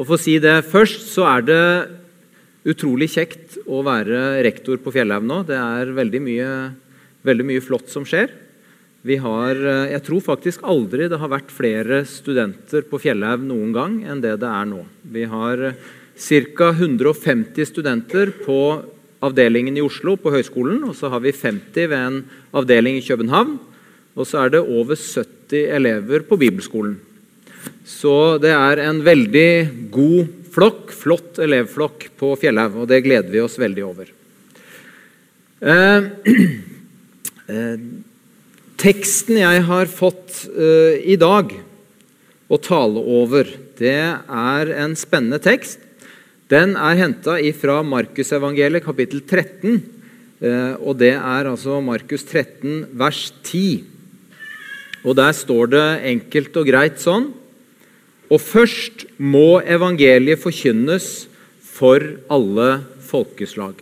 Og for å si det først, så er det utrolig kjekt å være rektor på Fjellhaug nå. Det er veldig mye, veldig mye flott som skjer. Vi har, eh, jeg tror faktisk aldri det har vært flere studenter på Fjellhaug noen gang enn det det er nå. Vi har ca. 150 studenter på avdelingen i Oslo på høyskolen, og så har vi 50 ved en avdeling i København. Og så er det over 70 elever på bibelskolen. Så det er en veldig god flokk, flott elevflokk på Fjellhaug, og det gleder vi oss veldig over. Eh, eh, teksten jeg har fått eh, i dag å tale over, det er en spennende tekst. Den er henta fra Markusevangeliet kapittel 13. Eh, og det er altså Markus 13 vers 10. Og der står det enkelt og greit sånn Og først må evangeliet forkynnes for alle folkeslag.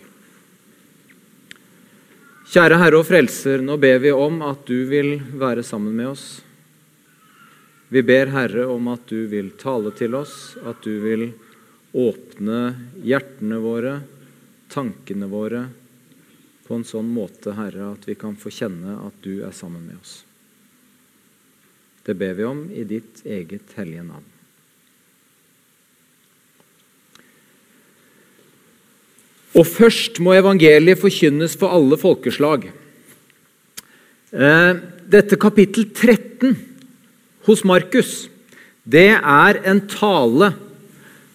Kjære Herre og Frelser, nå ber vi om at du vil være sammen med oss. Vi ber Herre om at du vil tale til oss, at du vil åpne hjertene våre, tankene våre, på en sånn måte, Herre, at vi kan få kjenne at du er sammen med oss. Det ber vi om i ditt eget hellige navn. Og først må evangeliet forkynnes for alle folkeslag. Eh, dette kapittel 13 hos Markus, det er en tale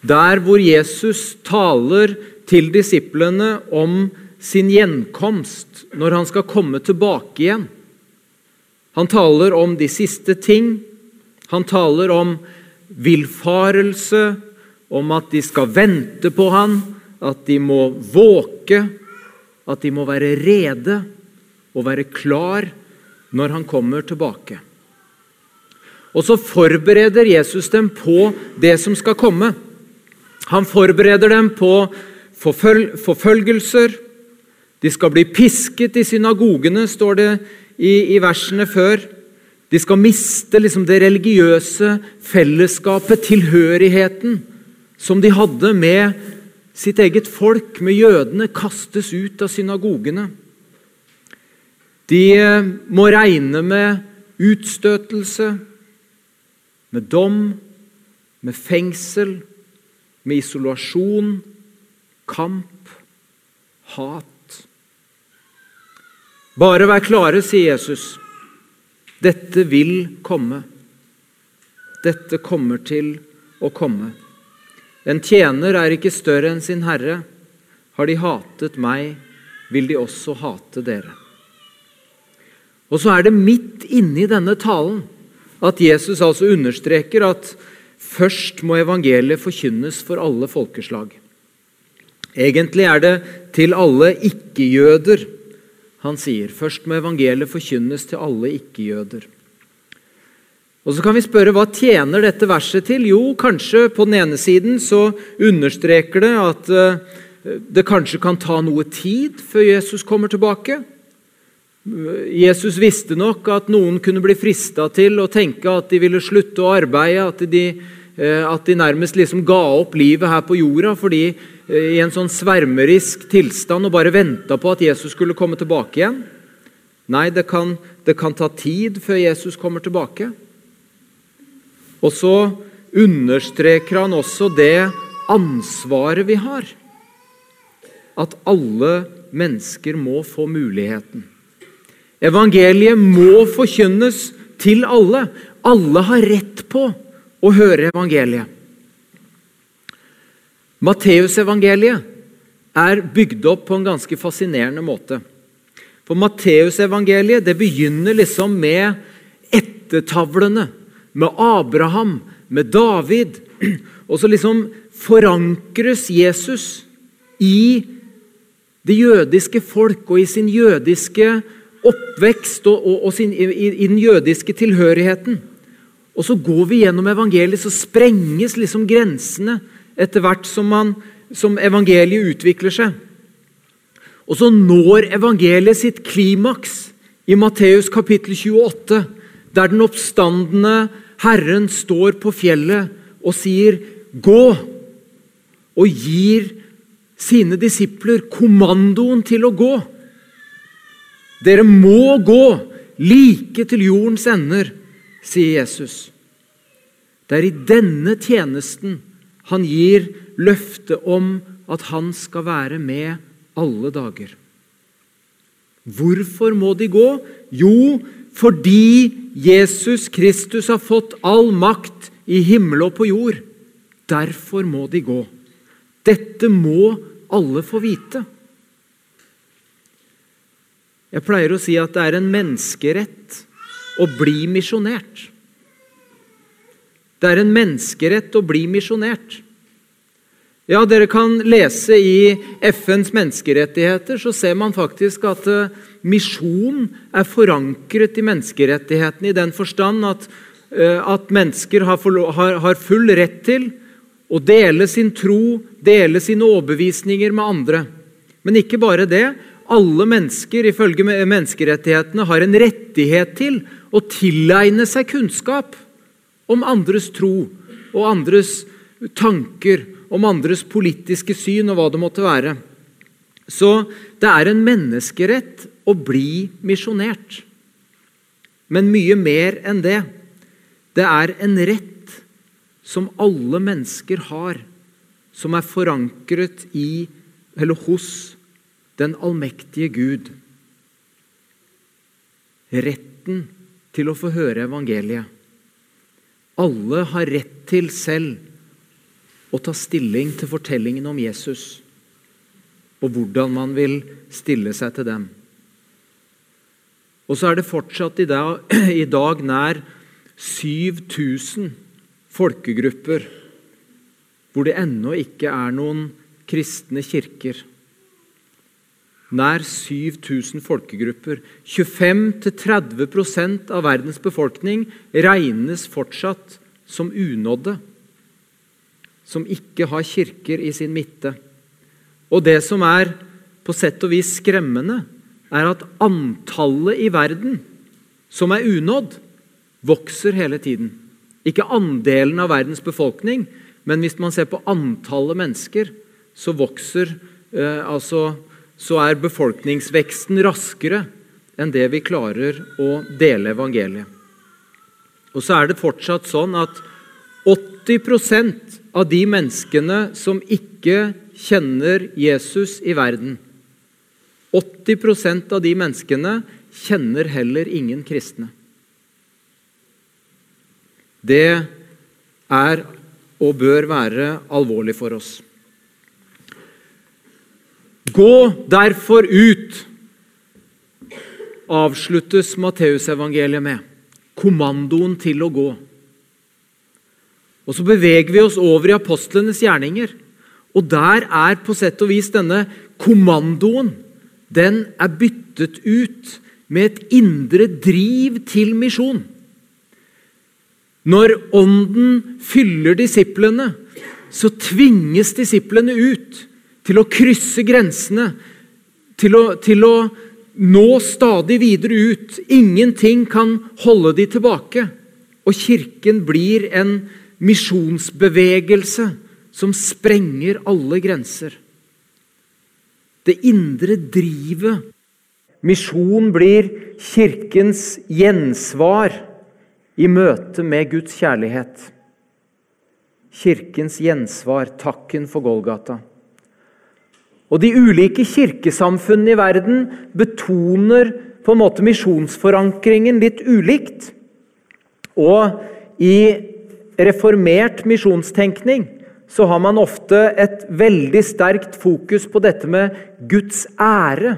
der hvor Jesus taler til disiplene om sin gjenkomst når han skal komme tilbake igjen. Han taler om de siste ting. Han taler om villfarelse, om at de skal vente på han, at de må våke, at de må være rede og være klar når han kommer tilbake. Og så forbereder Jesus dem på det som skal komme. Han forbereder dem på forføl forfølgelser. De skal bli pisket i synagogene, står det i, i versene før. De skal miste liksom, det religiøse fellesskapet, tilhørigheten, som de hadde med sitt eget folk, med jødene, kastes ut av synagogene. De eh, må regne med utstøtelse, med dom, med fengsel med isolasjon, kamp, hat. Bare vær klare, sier Jesus. Dette vil komme. Dette kommer til å komme. En tjener er ikke større enn sin herre. Har de hatet meg, vil de også hate dere. Og så er det midt inni denne talen at Jesus altså understreker at Først må evangeliet forkynnes for alle folkeslag. Egentlig er det til alle ikke-jøder han sier. Først må evangeliet forkynnes til alle ikke-jøder. Og Så kan vi spørre hva tjener dette verset til? Jo, kanskje på den ene siden så understreker det at eh, det kanskje kan ta noe tid før Jesus kommer tilbake. Jesus visste nok at noen kunne bli frista til å tenke at de ville slutte å arbeide, at de, eh, at de nærmest liksom ga opp livet her på jorda fordi eh, i en sånn svermerisk tilstand og bare venta på at Jesus skulle komme tilbake igjen. Nei, det kan, det kan ta tid før Jesus kommer tilbake. Og så understreker han også det ansvaret vi har. At alle mennesker må få muligheten. Evangeliet må forkynnes til alle. Alle har rett på å høre evangeliet. Matteusevangeliet er bygd opp på en ganske fascinerende måte. For Matteusevangeliet begynner liksom med ettertavlene, med Abraham, med David. Og så liksom forankres Jesus i det jødiske folk og i sin jødiske oppvekst og, og, og sin, i, i, den jødiske tilhørigheten. Og så går vi gjennom evangeliet, så sprenges liksom grensene etter hvert som, man, som evangeliet utvikler seg. Og så når evangeliet sitt klimaks i Matteus kapittel 28, der den oppstandende Herren står på fjellet og sier, 'Gå, og gir sine disipler kommandoen til å gå. Dere må gå like til jordens ender, sier Jesus. Det er i denne tjenesten han gir løfte om at han skal være med alle dager. Hvorfor må de gå? Jo, fordi Jesus Kristus har fått all makt i himmel og på jord. Derfor må de gå. Dette må alle få vite. Jeg pleier å si at det er en menneskerett å bli misjonert. Det er en menneskerett å bli misjonert. Ja, Dere kan lese i FNs menneskerettigheter, så ser man faktisk at uh, misjon er forankret i menneskerettighetene i den forstand at, uh, at mennesker har, har, har, full rett til å dele sin tro, dele sine overbevisninger med andre. Men ikke bare det. Alle mennesker ifølge menneskerettighetene har en rettighet til å tilegne seg kunnskap om andres tro og andres tanker om andres politiske syn og hva det måtte være. Så det er en menneskerett å bli misjonert. Men mye mer enn det. Det er en rett som alle mennesker har, som er forankret i eller hos den allmektige Gud. Retten til å få høre evangeliet. Alle har rett til selv å ta stilling til fortellingen om Jesus og hvordan man vil stille seg til dem. Og så er det fortsatt i dag, i dag nær 7000 folkegrupper hvor det ennå ikke er noen kristne kirker. Nær 7000 folkegrupper. 25-30 av verdens befolkning regnes fortsatt som unådde som ikke har kirker i sin midte. Og det som er på sett og vis skremmende, er at antallet i verden som er unådd, vokser hele tiden. Ikke andelen av verdens befolkning, men hvis man ser på antallet mennesker, så vokser eh, altså, Så er befolkningsveksten raskere enn det vi klarer å dele evangeliet. Og så er det fortsatt sånn at 80% av de menneskene som ikke kjenner Jesus i verden 80% av de menneskene kjenner heller ingen kristne. Det er og bør være alvorlig for oss. Gå derfor ut, avsluttes Matteusevangeliet med. Kommandoen til å gå. Og Så beveger vi oss over i apostlenes gjerninger. Og der er på sett og vis denne kommandoen den er byttet ut med et indre driv til misjon. Når Ånden fyller disiplene, så tvinges disiplene ut til å krysse grensene, til å, til å nå stadig videre ut. Ingenting kan holde de tilbake. Og Kirken blir en misjonsbevegelse som sprenger alle grenser. Det indre drivet. Misjon blir Kirkens gjensvar i møte med Guds kjærlighet. Kirkens gjensvar, takken for Golgata. Og De ulike kirkesamfunnene i verden betoner på en måte misjonsforankringen litt ulikt. Og i reformert misjonstenkning så har man ofte et veldig sterkt fokus på dette med Guds ære.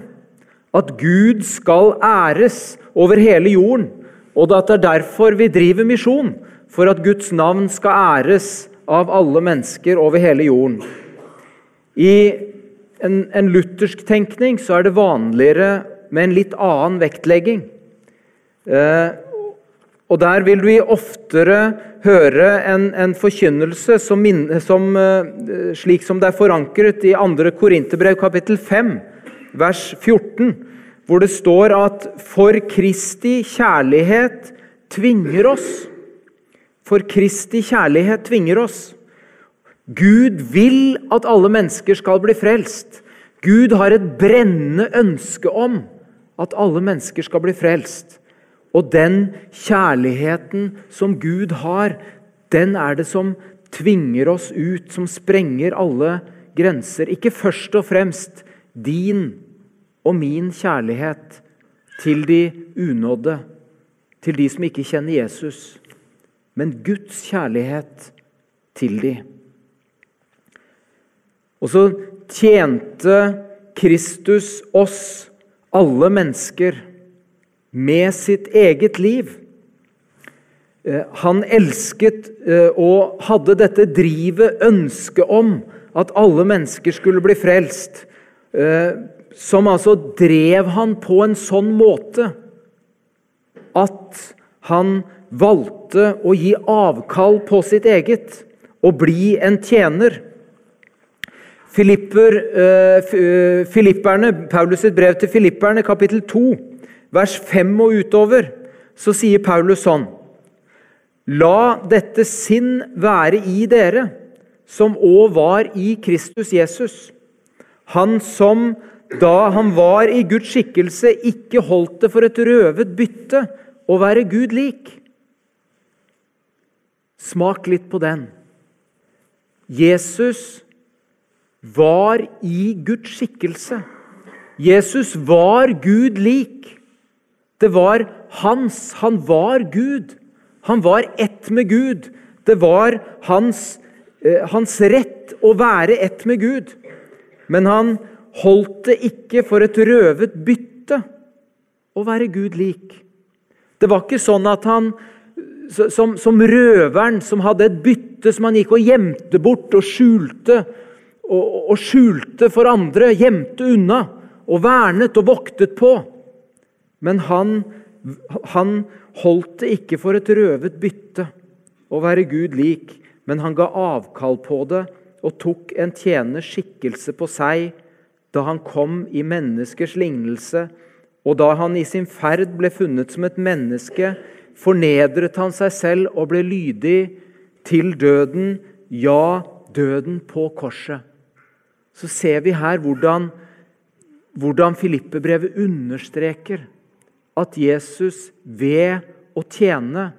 At Gud skal æres over hele jorden. Og at det er derfor vi driver misjon. For at Guds navn skal æres av alle mennesker over hele jorden. I en, en luthersk tenkning så er det vanligere med en litt annen vektlegging. Eh, og Der vil vi oftere høre en, en forkynnelse som, som, eh, slik som det er forankret i 2. Korinterbrev kapittel 5, vers 14, hvor det står at 'for Kristi kjærlighet tvinger oss'. For Kristi kjærlighet tvinger oss. Gud vil at alle mennesker skal bli frelst. Gud har et brennende ønske om at alle mennesker skal bli frelst. Og den kjærligheten som Gud har, den er det som tvinger oss ut, som sprenger alle grenser. Ikke først og fremst din og min kjærlighet til de unådde, til de som ikke kjenner Jesus, men Guds kjærlighet til de. Og så tjente Kristus oss, alle mennesker, med sitt eget liv. Eh, han elsket eh, og hadde dette drivet, ønsket om at alle mennesker skulle bli frelst, eh, som altså drev han på en sånn måte at han valgte å gi avkall på sitt eget og bli en tjener. Filipper, Filipperne, Paulus' brev til filipperne, kapittel 2, vers 5 og utover, så sier Paulus sånn La dette sinn være i dere, som òg var i Kristus Jesus. Han som, da han var i Guds skikkelse, ikke holdt det for et røvet bytte å være Gud lik. Smak litt på den. Jesus var i Guds skikkelse. Jesus var Gud lik. Det var hans. Han var Gud. Han var ett med Gud. Det var hans, eh, hans rett å være ett med Gud. Men han holdt det ikke for et røvet bytte å være Gud lik. Det var ikke sånn at han som, som røveren som hadde et bytte som han gikk og gjemte bort og skjulte og, og skjulte for andre, gjemte unna og vernet og voktet på. Men han, han holdt det ikke for et røvet bytte å være Gud lik, men han ga avkall på det og tok en tjeners skikkelse på seg da han kom i menneskers lignelse, og da han i sin ferd ble funnet som et menneske, fornedret han seg selv og ble lydig til døden, ja, døden på korset. Så ser vi her hvordan, hvordan Filippebrevet understreker at Jesus ved å tjene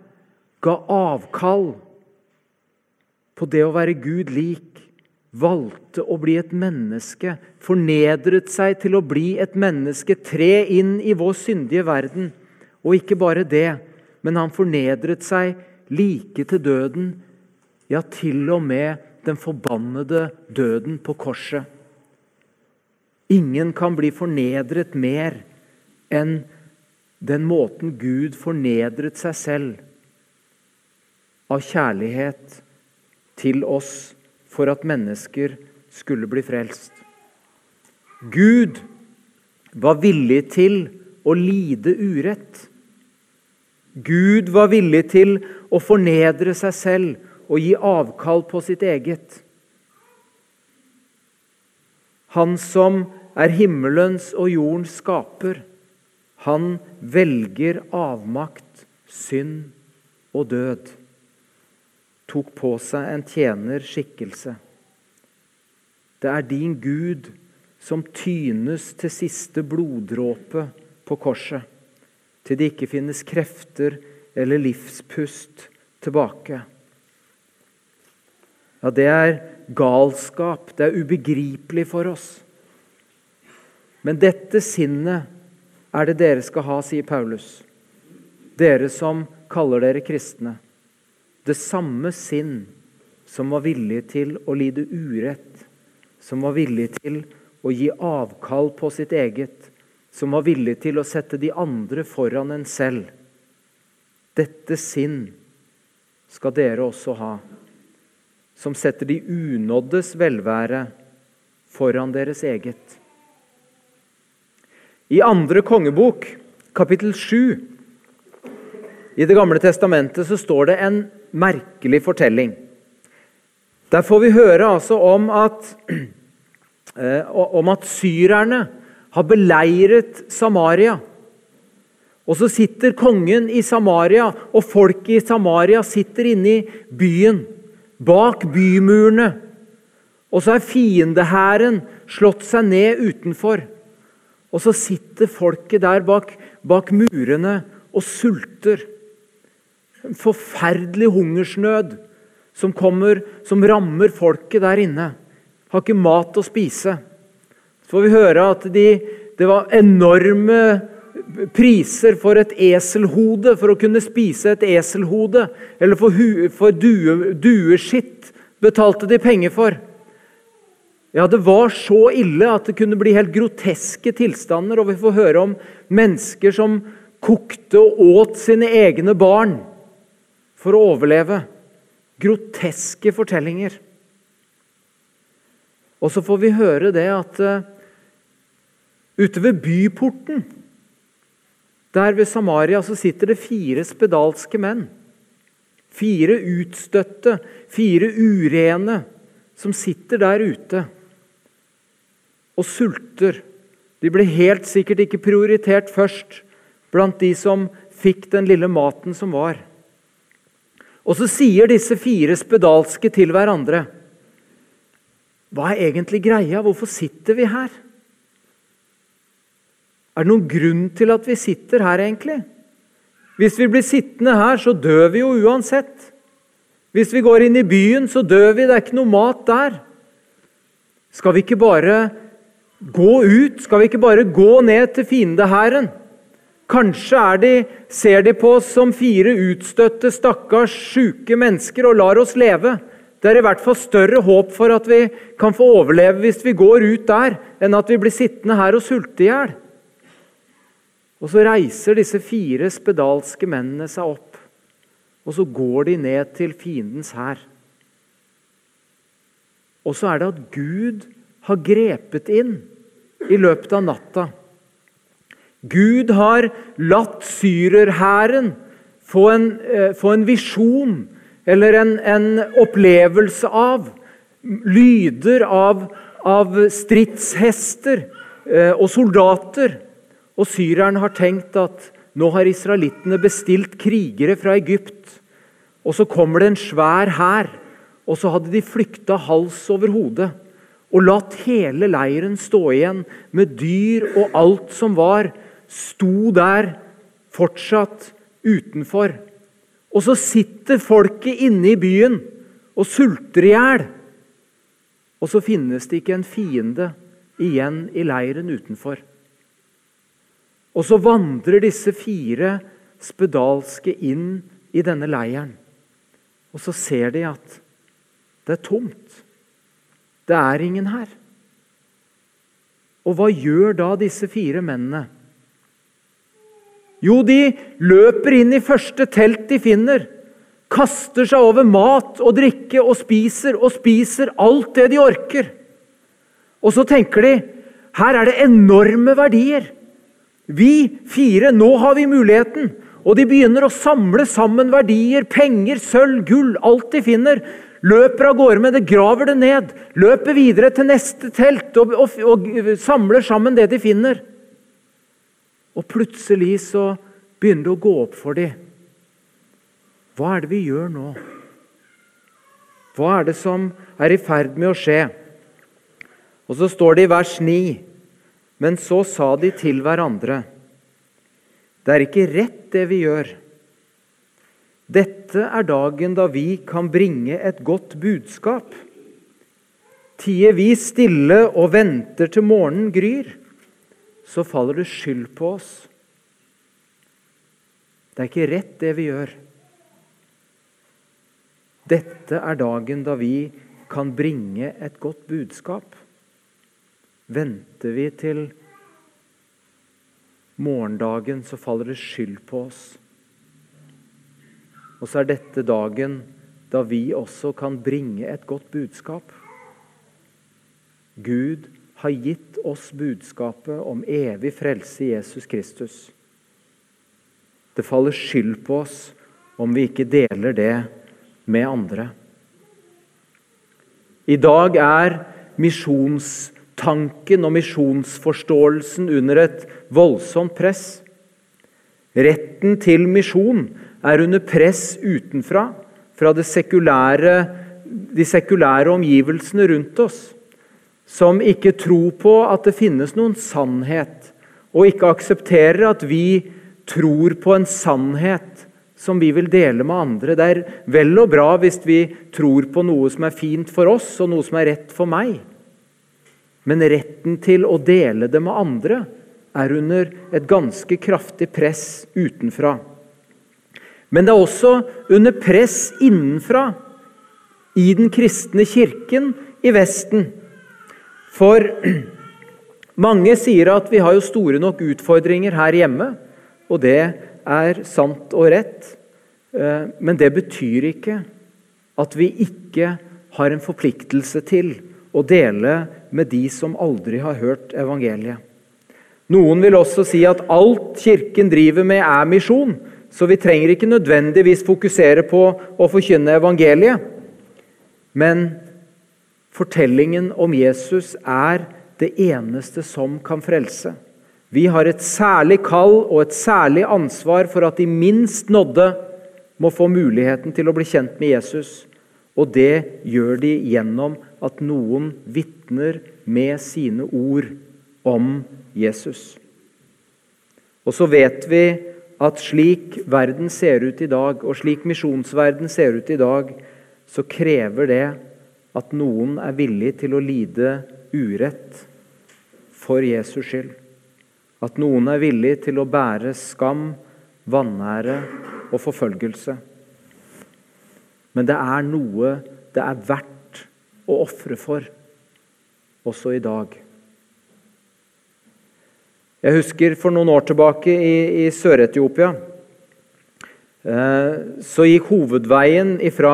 ga avkall på det å være Gud lik, valgte å bli et menneske, fornedret seg til å bli et menneske, tre inn i vår syndige verden. Og ikke bare det, men han fornedret seg like til døden, ja, til og med den forbannede døden på korset. Ingen kan bli fornedret mer enn den måten Gud fornedret seg selv av kjærlighet til oss for at mennesker skulle bli frelst. Gud var villig til å lide urett. Gud var villig til å fornedre seg selv og gi avkall på sitt eget. Han som er himmelens og jordens skaper, han velger avmakt, synd og død. Tok på seg en tjener skikkelse. Det er din Gud som tynes til siste bloddråpe på korset, til det ikke finnes krefter eller livspust tilbake. Ja, det er galskap. Det er ubegripelig for oss. Men dette sinnet er det dere skal ha, sier Paulus. Dere som kaller dere kristne. Det samme sinn som var villig til å lide urett, som var villig til å gi avkall på sitt eget, som var villig til å sette de andre foran en selv. Dette sinn skal dere også ha som setter de unåddes velvære foran deres eget. I andre kongebok, kapittel 7, i Det gamle testamentet, så står det en merkelig fortelling. Der får vi høre altså om at, eh, om at syrerne har beleiret Samaria. Og så sitter kongen i Samaria, og folket i Samaria sitter inne i byen bak bymurene Og så er fiendehæren slått seg ned utenfor. Og så sitter folket der bak, bak murene og sulter. En forferdelig hungersnød som kommer, som rammer folket der inne. Har ikke mat å spise. Så får vi høre at de, det var enorme priser for et eselhode, for å kunne spise et eselhode. Eller for, hu, for due, dueskitt betalte de penger for. Ja, Det var så ille at det kunne bli helt groteske tilstander. Og vi får høre om mennesker som kokte og åt sine egne barn for å overleve. Groteske fortellinger. Og så får vi høre det at uh, ute ved byporten der ved Samaria så sitter det fire spedalske menn. Fire utstøtte, fire urene, som sitter der ute og sulter. De ble helt sikkert ikke prioritert først blant de som fikk den lille maten som var. Og så sier disse fire spedalske til hverandre Hva er egentlig greia? Hvorfor sitter vi her? Er det noen grunn til at vi sitter her, egentlig? Hvis vi blir sittende her, så dør vi jo uansett. Hvis vi går inn i byen, så dør vi. Det er ikke noe mat der. Skal vi ikke bare gå ut? Skal vi ikke bare gå ned til fiendehæren? Kanskje de, ser de på oss som fire utstøtte, stakkars sjuke mennesker og lar oss leve. Det er i hvert fall større håp for at vi kan få overleve hvis vi går ut der, enn at vi blir sittende her og sulte i hjel. Og så reiser disse fire spedalske mennene seg opp, og så går de ned til fiendens hær. Og så er det at Gud har grepet inn i løpet av natta. Gud har latt syrerhæren få en, eh, få en visjon eller en, en, opplevelse av lyder av, av stridshester eh, og soldater og syrerne har tenkt at nå har israelittene bestilt krigere fra Egypt. Og så kommer det en svær hær. Og så hadde de flykta hals over hodet og latt hele leiren stå igjen med dyr og alt som var, sto der fortsatt utenfor. Og så sitter folket inne i byen og sulter i hjel. Og så finnes det ikke en fiende igjen i leiren utenfor. Og så vandrer disse fire spedalske inn i denne leiren. Og så ser de at det er tomt. Det er ingen her. Og hva gjør da disse fire mennene? Jo, de løper inn i første telt de finner. Kaster seg over mat og drikke og spiser og spiser alt det de orker. Og så tenker de her er det enorme verdier. Vi fire, nå har vi muligheten. Og de begynner å samle sammen verdier, penger, sølv, gull, alt de finner. Løper av gårde med det, graver det ned. Løper videre til neste telt og, og, og samler sammen det de finner. Og plutselig så begynner det å gå opp for dem. Hva er det vi gjør nå? Hva er det som er i ferd med å skje? Og så står det i vers 9 men så sa de til hverandre.: Det er ikke rett, det vi gjør. Dette er dagen da vi kan bringe et godt budskap. Tier vi stille og venter til morgenen gryr, så faller det skyld på oss. Det er ikke rett, det vi gjør. Dette er dagen da vi kan bringe et godt budskap. Venter vi til morgendagen, så faller det skyld på oss. Og så er dette dagen da vi også kan bringe et godt budskap. Gud har gitt oss budskapet om evig frelse i Jesus Kristus. Det faller skyld på oss om vi ikke deler det med andre. I dag er misjonstanken og misjonsforståelsen under et voldsomt press. Retten til misjon er under press utenfra, fra sekulære de sekulære omgivelsene rundt oss. Som ikke tror på at det finnes noen sannhet, og ikke aksepterer at vi tror på en sannhet som vi vil dele med andre. Det er vel og bra hvis vi tror på noe som er fint for oss, og noe som er rett for meg. Men retten til å dele det med andre er under et ganske kraftig press utenfra. Men det er også under press innenfra i den kristne kirken i Vesten. For mange sier at vi har jo store nok utfordringer her hjemme, og det er sant og rett. Eh, men det betyr ikke at vi ikke har en forpliktelse til å dele med de som aldri har hørt evangeliet. Noen vil også si at alt Kirken driver med, er misjon, så vi trenger ikke nødvendigvis fokusere på å forkynne evangeliet. Men fortellingen om Jesus er det eneste som kan frelse. Vi har et særlig kall og et særlig ansvar for at de minst nådde må få muligheten til å bli kjent med Jesus. Og det gjør de gjennom at noen vitner med sine ord om Jesus. Og så vet vi at slik verden ser ut i dag, og slik misjonsverden ser ut i dag, så krever det at noen er villig til å lide urett for Jesus skyld. At noen er villig til å bære skam, vanære og forfølgelse. Men det er noe det er verdt å ofre for, også i dag. Jeg husker for noen år tilbake i, i Sør-Etiopia. Eh, så gikk hovedveien fra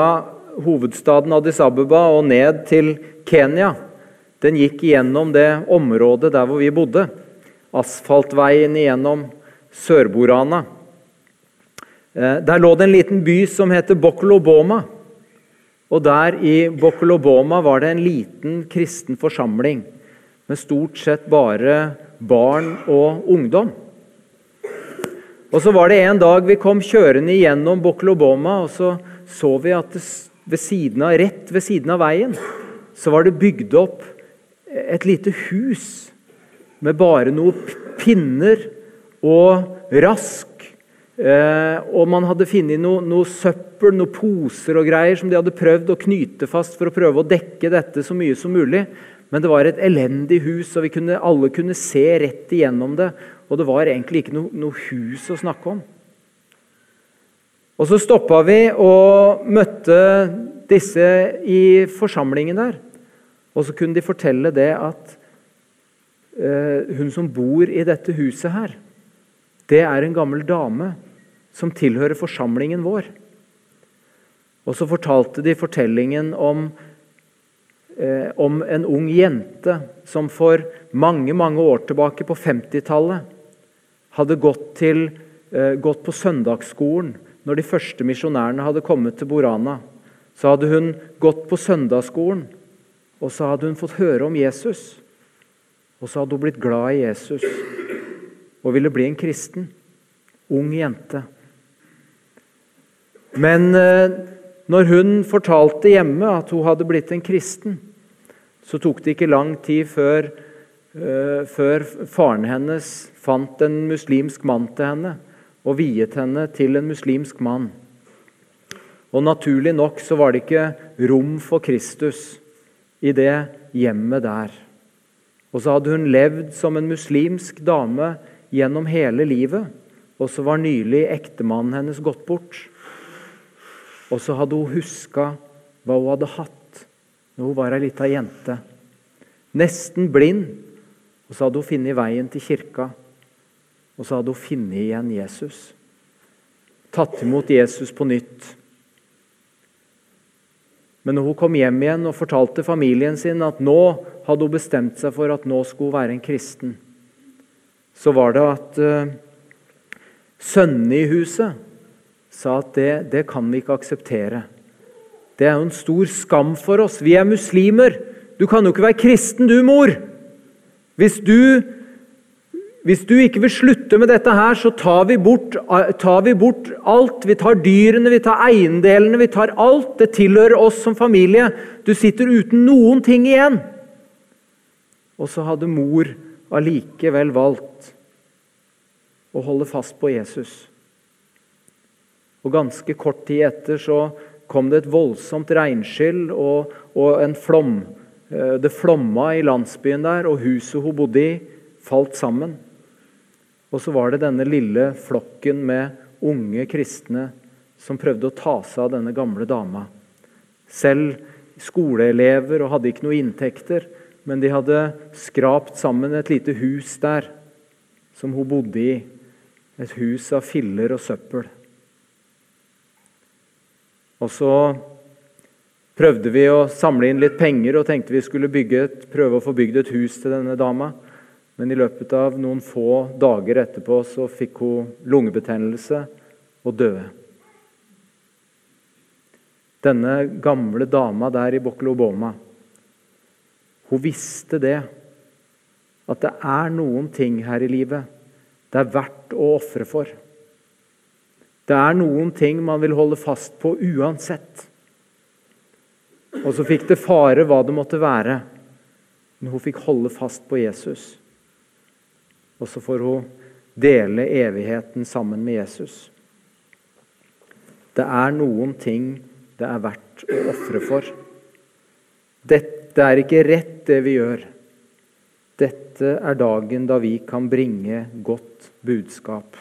hovedstaden Addis Abeba og ned til Kenya. Den gikk gjennom det området der hvor vi bodde. Asfaltveien igjennom Sør-Borana. Eh, der lå det en liten by som heter Bokoloboma. Og der i Bokoloboma var det en liten kristen forsamling med stort sett bare barn og ungdom. Og så var det En dag vi kom kjørende gjennom Bokloboma, og så så vi at det, ved av, rett ved siden av veien så var det bygd opp et lite hus med bare noen pinner og rask. Eh, og man hadde funnet noe, noe søppel, noen poser og greier som de hadde prøvd å knyte fast for å prøve å dekke dette så mye som mulig. Men det var et elendig hus, og vi kunne, alle kunne se rett igjennom det. Og det var egentlig ikke noe, noe hus å snakke om. Og Så stoppa vi og møtte disse i forsamlingen der. Og så kunne de fortelle det at eh, hun som bor i dette huset her, det er en gammel dame som tilhører forsamlingen vår. Og så fortalte de fortellingen om eh, om en ung jente som for mange mange år tilbake, på 50-tallet, hadde gått, til, eh, gått på søndagsskolen når de første misjonærene hadde kommet til Borana. Så hadde hun gått på søndagsskolen, og så hadde hun fått høre om Jesus. Og så hadde hun blitt glad i Jesus og ville bli en kristen. Ung jente. Men eh, når hun fortalte hjemme at hun hadde blitt en kristen, så tok det ikke lang tid før, uh, før faren hennes fant en muslimsk mann til henne og viet henne til en muslimsk mann. Og Naturlig nok så var det ikke rom for Kristus i det hjemmet der. Og så hadde hun levd som en muslimsk dame gjennom hele livet. Og så var nylig ektemannen hennes gått bort. Og så hadde hun huska hva hun hadde hatt når hun var ei lita jente. Nesten blind. Og så hadde hun funnet veien til kirka. Og så hadde hun funnet igjen Jesus. Tatt imot Jesus på nytt. Men når hun kom hjem igjen og fortalte familien sin at nå hadde hun bestemt seg for at nå skulle hun være en kristen, så var det at uh, sønnene i huset sa at det, det kan vi ikke akseptere. Det er jo en stor skam for oss. Vi er muslimer. Du kan jo ikke være kristen, du, mor. Hvis du hvis du ikke vil slutte med dette her, så tar vi, bort, tar vi bort alt. Vi tar dyrene, vi tar eiendelene, vi tar alt. Det tilhører oss som familie. Du sitter uten noen ting igjen. Og så hadde mor allikevel valgt å holde fast på Jesus. Og ganske kort tid etter så kom det et voldsomt regnskyll og, og en flom. Eh, det flomma i landsbyen der, og huset hun bodde i, falt sammen. Og så var det denne lille flokken med unge kristne som prøvde å ta seg av denne gamle dama. Selv skoleelever og hadde ikke noe inntekter, men de hadde skrapt sammen et lite hus der som hun bodde i. Et hus av filler og søppel. Og så prøvde vi å samle inn litt penger og tenkte vi skulle et, prøve å få bygd et hus til denne dama. Men i løpet av noen få dager etterpå så fikk hun lungebetennelse og døde. Denne gamle dama der i Bokloboma, hun visste det. At det er noen ting her i livet det er verdt å ofre for. Det er noen ting man vil holde fast på uansett. Og så fikk det fare hva det måtte være, men hun fikk holde fast på Jesus. Og så får hun dele evigheten sammen med Jesus. Det er noen ting det er verdt å ofre for. Dette er ikke rett, det vi gjør. Dette er dagen da vi kan bringe godt budskap.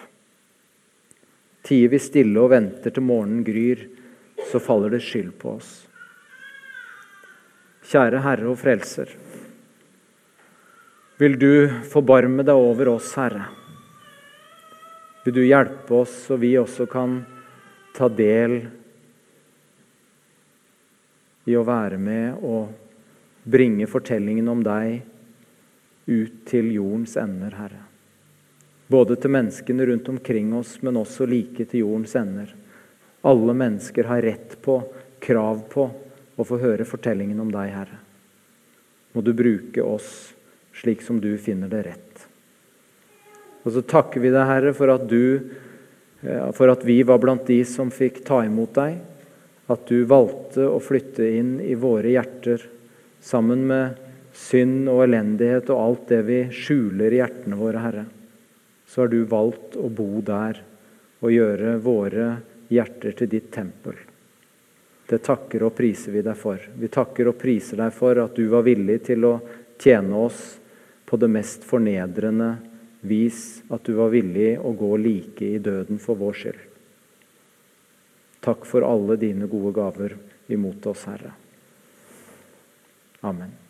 Tier vi stille og venter til morgenen gryr, så faller det skyld på oss. Kjære Herre og Frelser vil du forbarme deg over oss, Herre. Vil du hjelpe oss, så vi også kan ta del i å være med og bringe fortellingen om deg ut til jordens ender, Herre. Både til menneskene rundt omkring oss, men også like til jordens ender. Alle mennesker har rett på, krav på, å få høre fortellingen om deg, Herre. Må du bruke oss slik som du finner det rett. Og så takker vi deg, Herre, for at, du, eh, for at vi var blant de som fikk ta imot deg. At du valgte å flytte inn i våre hjerter sammen med synd og elendighet og alt det vi skjuler i hjertene våre, Herre. Så har du valgt å bo der og gjøre våre hjerter til ditt tempel. Det takker og priser vi deg for. Vi takker og priser deg for at du var villig til å tjene oss på det mest fornedrende vis at du var villig å gå like i døden for vår skyld. Takk for alle dine gode gaver imot oss, Herre. Amen.